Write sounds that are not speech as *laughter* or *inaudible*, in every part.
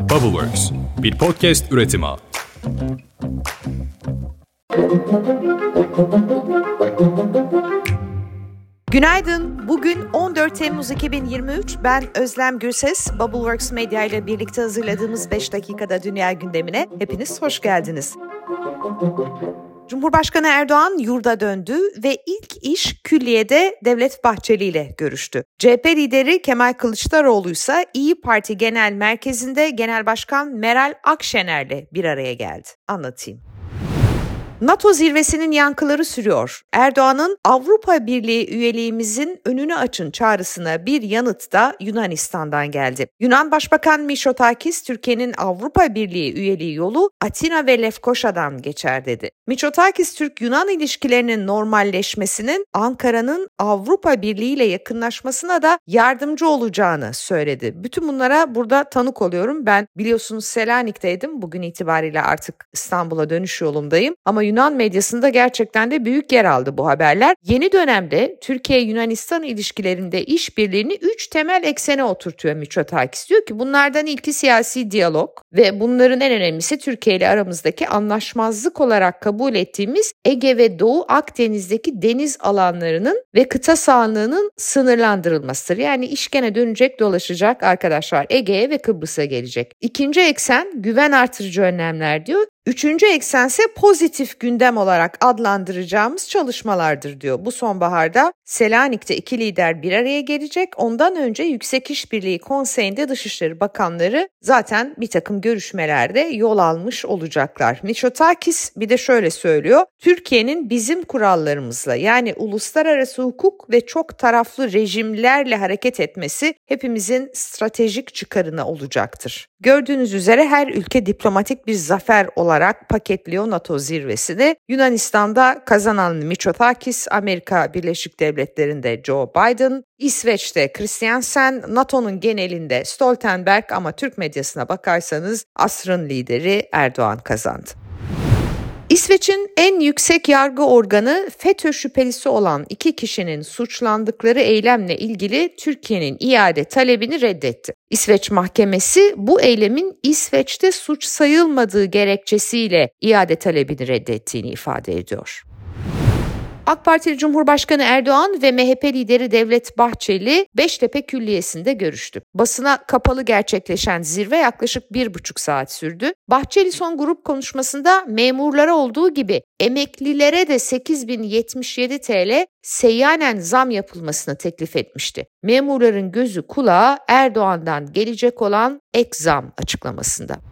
Bubbleworks, bir podcast üretimi. Günaydın. Bugün 14 Temmuz 2023. Ben Özlem Gürses. Bubbleworks Medya ile birlikte hazırladığımız 5 dakikada dünya gündemine hepiniz hoş geldiniz. Cumhurbaşkanı Erdoğan yurda döndü ve ilk iş külliyede Devlet Bahçeli ile görüştü. CHP lideri Kemal Kılıçdaroğlu ise İyi Parti Genel Merkezi'nde Genel Başkan Meral Akşener'le bir araya geldi. Anlatayım. NATO zirvesinin yankıları sürüyor. Erdoğan'ın Avrupa Birliği üyeliğimizin önünü açın çağrısına bir yanıt da Yunanistan'dan geldi. Yunan Başbakan Mitsotakis, Türkiye'nin Avrupa Birliği üyeliği yolu Atina ve Lefkoşa'dan geçer dedi. Mitsotakis, Türk-Yunan ilişkilerinin normalleşmesinin Ankara'nın Avrupa Birliği ile yakınlaşmasına da yardımcı olacağını söyledi. Bütün bunlara burada tanık oluyorum. Ben biliyorsunuz Selanik'teydim. Bugün itibariyle artık İstanbul'a dönüş yolundayım. Ama Yunan medyasında gerçekten de büyük yer aldı bu haberler. Yeni dönemde Türkiye-Yunanistan ilişkilerinde işbirliğini üç temel eksene oturtuyor Mitsotakis. Diyor ki bunlardan ilki siyasi diyalog ve bunların en önemlisi Türkiye ile aramızdaki anlaşmazlık olarak kabul ettiğimiz Ege ve Doğu Akdeniz'deki deniz alanlarının ve kıta sahanlığının sınırlandırılmasıdır. Yani iş gene dönecek dolaşacak arkadaşlar Ege'ye ve Kıbrıs'a gelecek. İkinci eksen güven artırıcı önlemler diyor. Üçüncü eksense pozitif gündem olarak adlandıracağımız çalışmalardır diyor. Bu sonbaharda Selanik'te iki lider bir araya gelecek. Ondan önce Yüksek İşbirliği Konseyi'nde Dışişleri Bakanları zaten bir takım görüşmelerde yol almış olacaklar. Mitsotakis bir de şöyle söylüyor. Türkiye'nin bizim kurallarımızla yani uluslararası hukuk ve çok taraflı rejimlerle hareket etmesi hepimizin stratejik çıkarına olacaktır. Gördüğünüz üzere her ülke diplomatik bir zafer olarak paketliyor NATO zirvesini. Yunanistan'da kazanan Mitsotakis, Amerika Birleşik Devletleri'nde Joe Biden, İsveç'te Christiansen, NATO'nun genelinde Stoltenberg ama Türk medyasına bakarsanız asrın lideri Erdoğan kazandı. İsveç'in en yüksek yargı organı FETÖ şüphelisi olan iki kişinin suçlandıkları eylemle ilgili Türkiye'nin iade talebini reddetti. İsveç mahkemesi bu eylemin İsveç'te suç sayılmadığı gerekçesiyle iade talebini reddettiğini ifade ediyor. AK Partili Cumhurbaşkanı Erdoğan ve MHP lideri Devlet Bahçeli Beştepe Külliyesi'nde görüştü. Basına kapalı gerçekleşen zirve yaklaşık bir buçuk saat sürdü. Bahçeli son grup konuşmasında memurlara olduğu gibi emeklilere de 8077 TL seyyanen zam yapılmasını teklif etmişti. Memurların gözü kulağı Erdoğan'dan gelecek olan ek zam açıklamasında.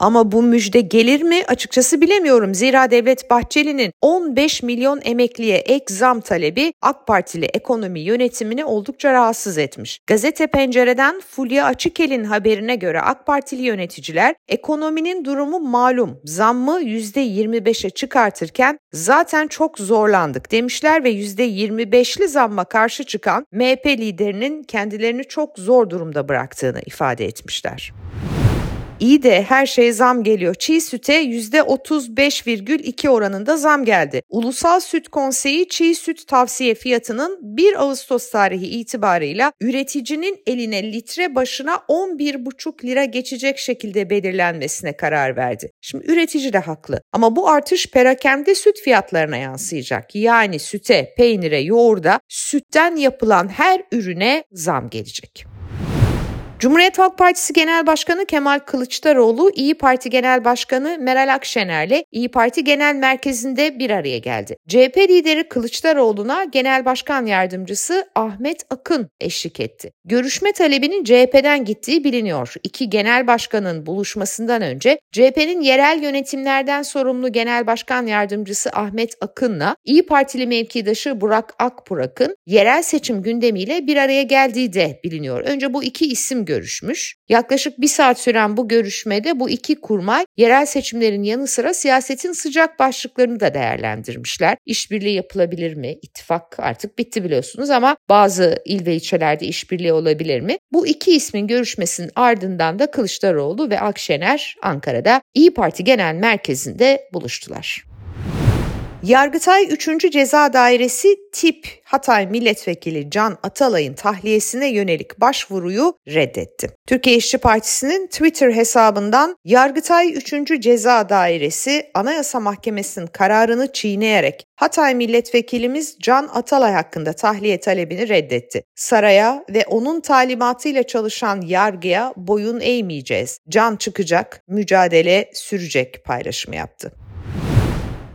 Ama bu müjde gelir mi açıkçası bilemiyorum. Zira Devlet Bahçeli'nin 15 milyon emekliye ek zam talebi AK Partili ekonomi yönetimini oldukça rahatsız etmiş. Gazete Pencere'den Fulya Açıkel'in haberine göre AK Partili yöneticiler ekonominin durumu malum zammı %25'e çıkartırken zaten çok zorlandık demişler ve %25'li zamma karşı çıkan MHP liderinin kendilerini çok zor durumda bıraktığını ifade etmişler. İyi de her şeye zam geliyor. Çiğ süte %35,2 oranında zam geldi. Ulusal Süt Konseyi çiğ süt tavsiye fiyatının 1 Ağustos tarihi itibarıyla üreticinin eline litre başına 11,5 lira geçecek şekilde belirlenmesine karar verdi. Şimdi üretici de haklı ama bu artış perakende süt fiyatlarına yansıyacak. Yani süte, peynire, yoğurda sütten yapılan her ürüne zam gelecek. Cumhuriyet Halk Partisi Genel Başkanı Kemal Kılıçdaroğlu, İyi Parti Genel Başkanı Meral Akşener'le İyi Parti Genel Merkezi'nde bir araya geldi. CHP lideri Kılıçdaroğlu'na Genel Başkan Yardımcısı Ahmet Akın eşlik etti. Görüşme talebinin CHP'den gittiği biliniyor. İki genel başkanın buluşmasından önce CHP'nin yerel yönetimlerden sorumlu Genel Başkan Yardımcısı Ahmet Akın'la İyi Partili mevkidaşı Burak Akburak'ın yerel seçim gündemiyle bir araya geldiği de biliniyor. Önce bu iki isim görüşmüş. Yaklaşık bir saat süren bu görüşmede bu iki kurmay yerel seçimlerin yanı sıra siyasetin sıcak başlıklarını da değerlendirmişler. İşbirliği yapılabilir mi? İttifak artık bitti biliyorsunuz ama bazı il ve ilçelerde işbirliği olabilir mi? Bu iki ismin görüşmesinin ardından da Kılıçdaroğlu ve Akşener Ankara'da İyi Parti Genel Merkezi'nde buluştular. Yargıtay 3. Ceza Dairesi tip Hatay Milletvekili Can Atalay'ın tahliyesine yönelik başvuruyu reddetti. Türkiye İşçi Partisi'nin Twitter hesabından Yargıtay 3. Ceza Dairesi Anayasa Mahkemesi'nin kararını çiğneyerek Hatay Milletvekilimiz Can Atalay hakkında tahliye talebini reddetti. Saraya ve onun talimatıyla çalışan yargıya boyun eğmeyeceğiz. Can çıkacak, mücadele sürecek paylaşımı yaptı.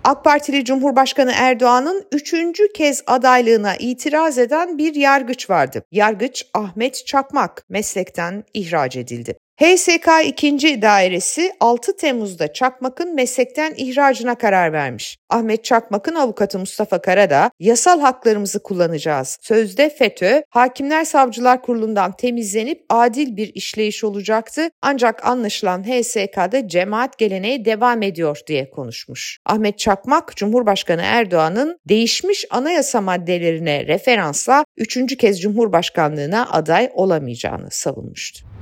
AK Partili Cumhurbaşkanı Erdoğan'ın üçüncü kez adaylığına itiraz eden bir yargıç vardı. Yargıç Ahmet Çakmak meslekten ihraç edildi. HSK 2. Dairesi 6 Temmuz'da Çakmak'ın meslekten ihracına karar vermiş. Ahmet Çakmak'ın avukatı Mustafa Karada, yasal haklarımızı kullanacağız. Sözde FETÖ, Hakimler Savcılar Kurulu'ndan temizlenip adil bir işleyiş olacaktı ancak anlaşılan HSK'da cemaat geleneği devam ediyor diye konuşmuş. Ahmet Çakmak, Cumhurbaşkanı Erdoğan'ın değişmiş anayasa maddelerine referansla üçüncü kez Cumhurbaşkanlığına aday olamayacağını savunmuştu.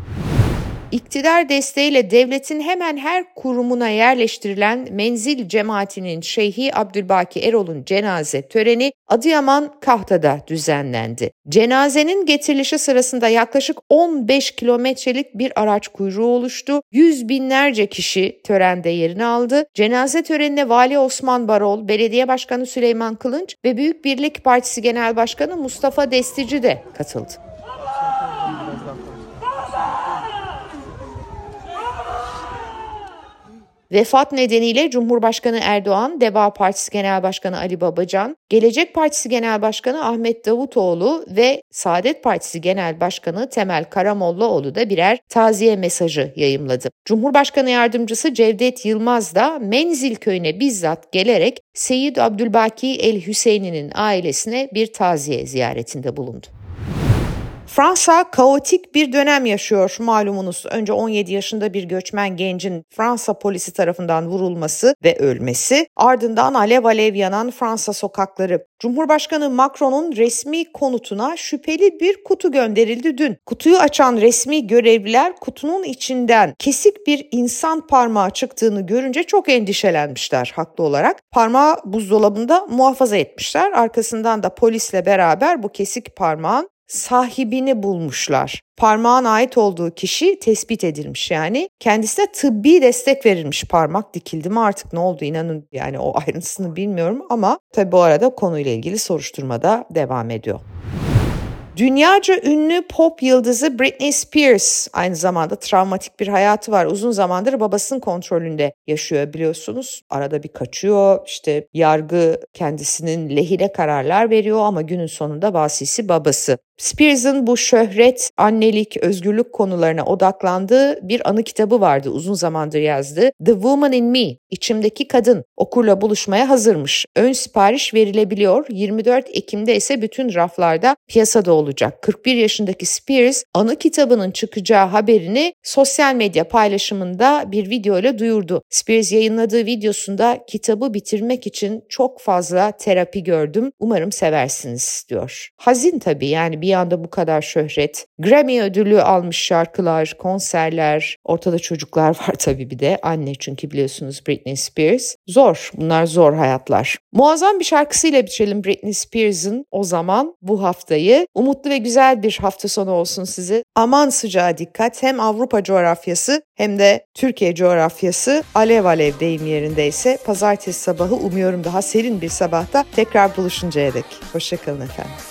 İktidar desteğiyle devletin hemen her kurumuna yerleştirilen menzil cemaatinin Şeyhi Abdülbaki Erol'un cenaze töreni Adıyaman Kahta'da düzenlendi. Cenazenin getirilişi sırasında yaklaşık 15 kilometrelik bir araç kuyruğu oluştu. Yüz binlerce kişi törende yerini aldı. Cenaze törenine Vali Osman Barol, Belediye Başkanı Süleyman Kılınç ve Büyük Birlik Partisi Genel Başkanı Mustafa Destici de katıldı. Vefat nedeniyle Cumhurbaşkanı Erdoğan, Deva Partisi Genel Başkanı Ali Babacan, Gelecek Partisi Genel Başkanı Ahmet Davutoğlu ve Saadet Partisi Genel Başkanı Temel Karamollaoğlu da birer taziye mesajı yayımladı. Cumhurbaşkanı Yardımcısı Cevdet Yılmaz da Menzil köyüne bizzat gelerek Seyyid Abdülbaki El Hüseyin'in ailesine bir taziye ziyaretinde bulundu. Fransa kaotik bir dönem yaşıyor malumunuz. Önce 17 yaşında bir göçmen gencin Fransa polisi tarafından vurulması ve ölmesi, ardından alev alev yanan Fransa sokakları. Cumhurbaşkanı Macron'un resmi konutuna şüpheli bir kutu gönderildi dün. Kutuyu açan resmi görevliler kutunun içinden kesik bir insan parmağı çıktığını görünce çok endişelenmişler haklı olarak. Parmağı buzdolabında muhafaza etmişler. Arkasından da polisle beraber bu kesik parmağın sahibini bulmuşlar. Parmağın ait olduğu kişi tespit edilmiş yani. Kendisine tıbbi destek verilmiş parmak dikildi mi artık ne oldu inanın yani o ayrıntısını bilmiyorum ama tabi bu arada konuyla ilgili soruşturma da devam ediyor. Dünyaca ünlü pop yıldızı Britney Spears aynı zamanda travmatik bir hayatı var. Uzun zamandır babasının kontrolünde yaşıyor biliyorsunuz. Arada bir kaçıyor. İşte yargı kendisinin lehine kararlar veriyor ama günün sonunda vasisi babası. Spears'ın bu şöhret, annelik, özgürlük konularına odaklandığı bir anı kitabı vardı uzun zamandır yazdığı. The Woman in Me, İçimdeki Kadın okurla buluşmaya hazırmış. Ön sipariş verilebiliyor. 24 Ekim'de ise bütün raflarda piyasada olacak. 41 yaşındaki Spears anı kitabının çıkacağı haberini sosyal medya paylaşımında bir video ile duyurdu. Spears yayınladığı videosunda kitabı bitirmek için çok fazla terapi gördüm. Umarım seversiniz diyor. Hazin tabii yani bir yanda bu kadar şöhret. Grammy ödülü almış şarkılar, konserler. Ortada çocuklar *laughs* var tabii bir de. Anne çünkü biliyorsunuz Britney Spears. Zor. Bunlar zor hayatlar. Muazzam bir şarkısıyla bitirelim Britney Spears'ın o zaman bu haftayı. Umutlu ve güzel bir hafta sonu olsun size. Aman sıcağa dikkat. Hem Avrupa coğrafyası hem de Türkiye coğrafyası alev alev deyim yerindeyse pazartesi sabahı umuyorum daha serin bir sabahta tekrar buluşuncaya dek. Hoşçakalın efendim.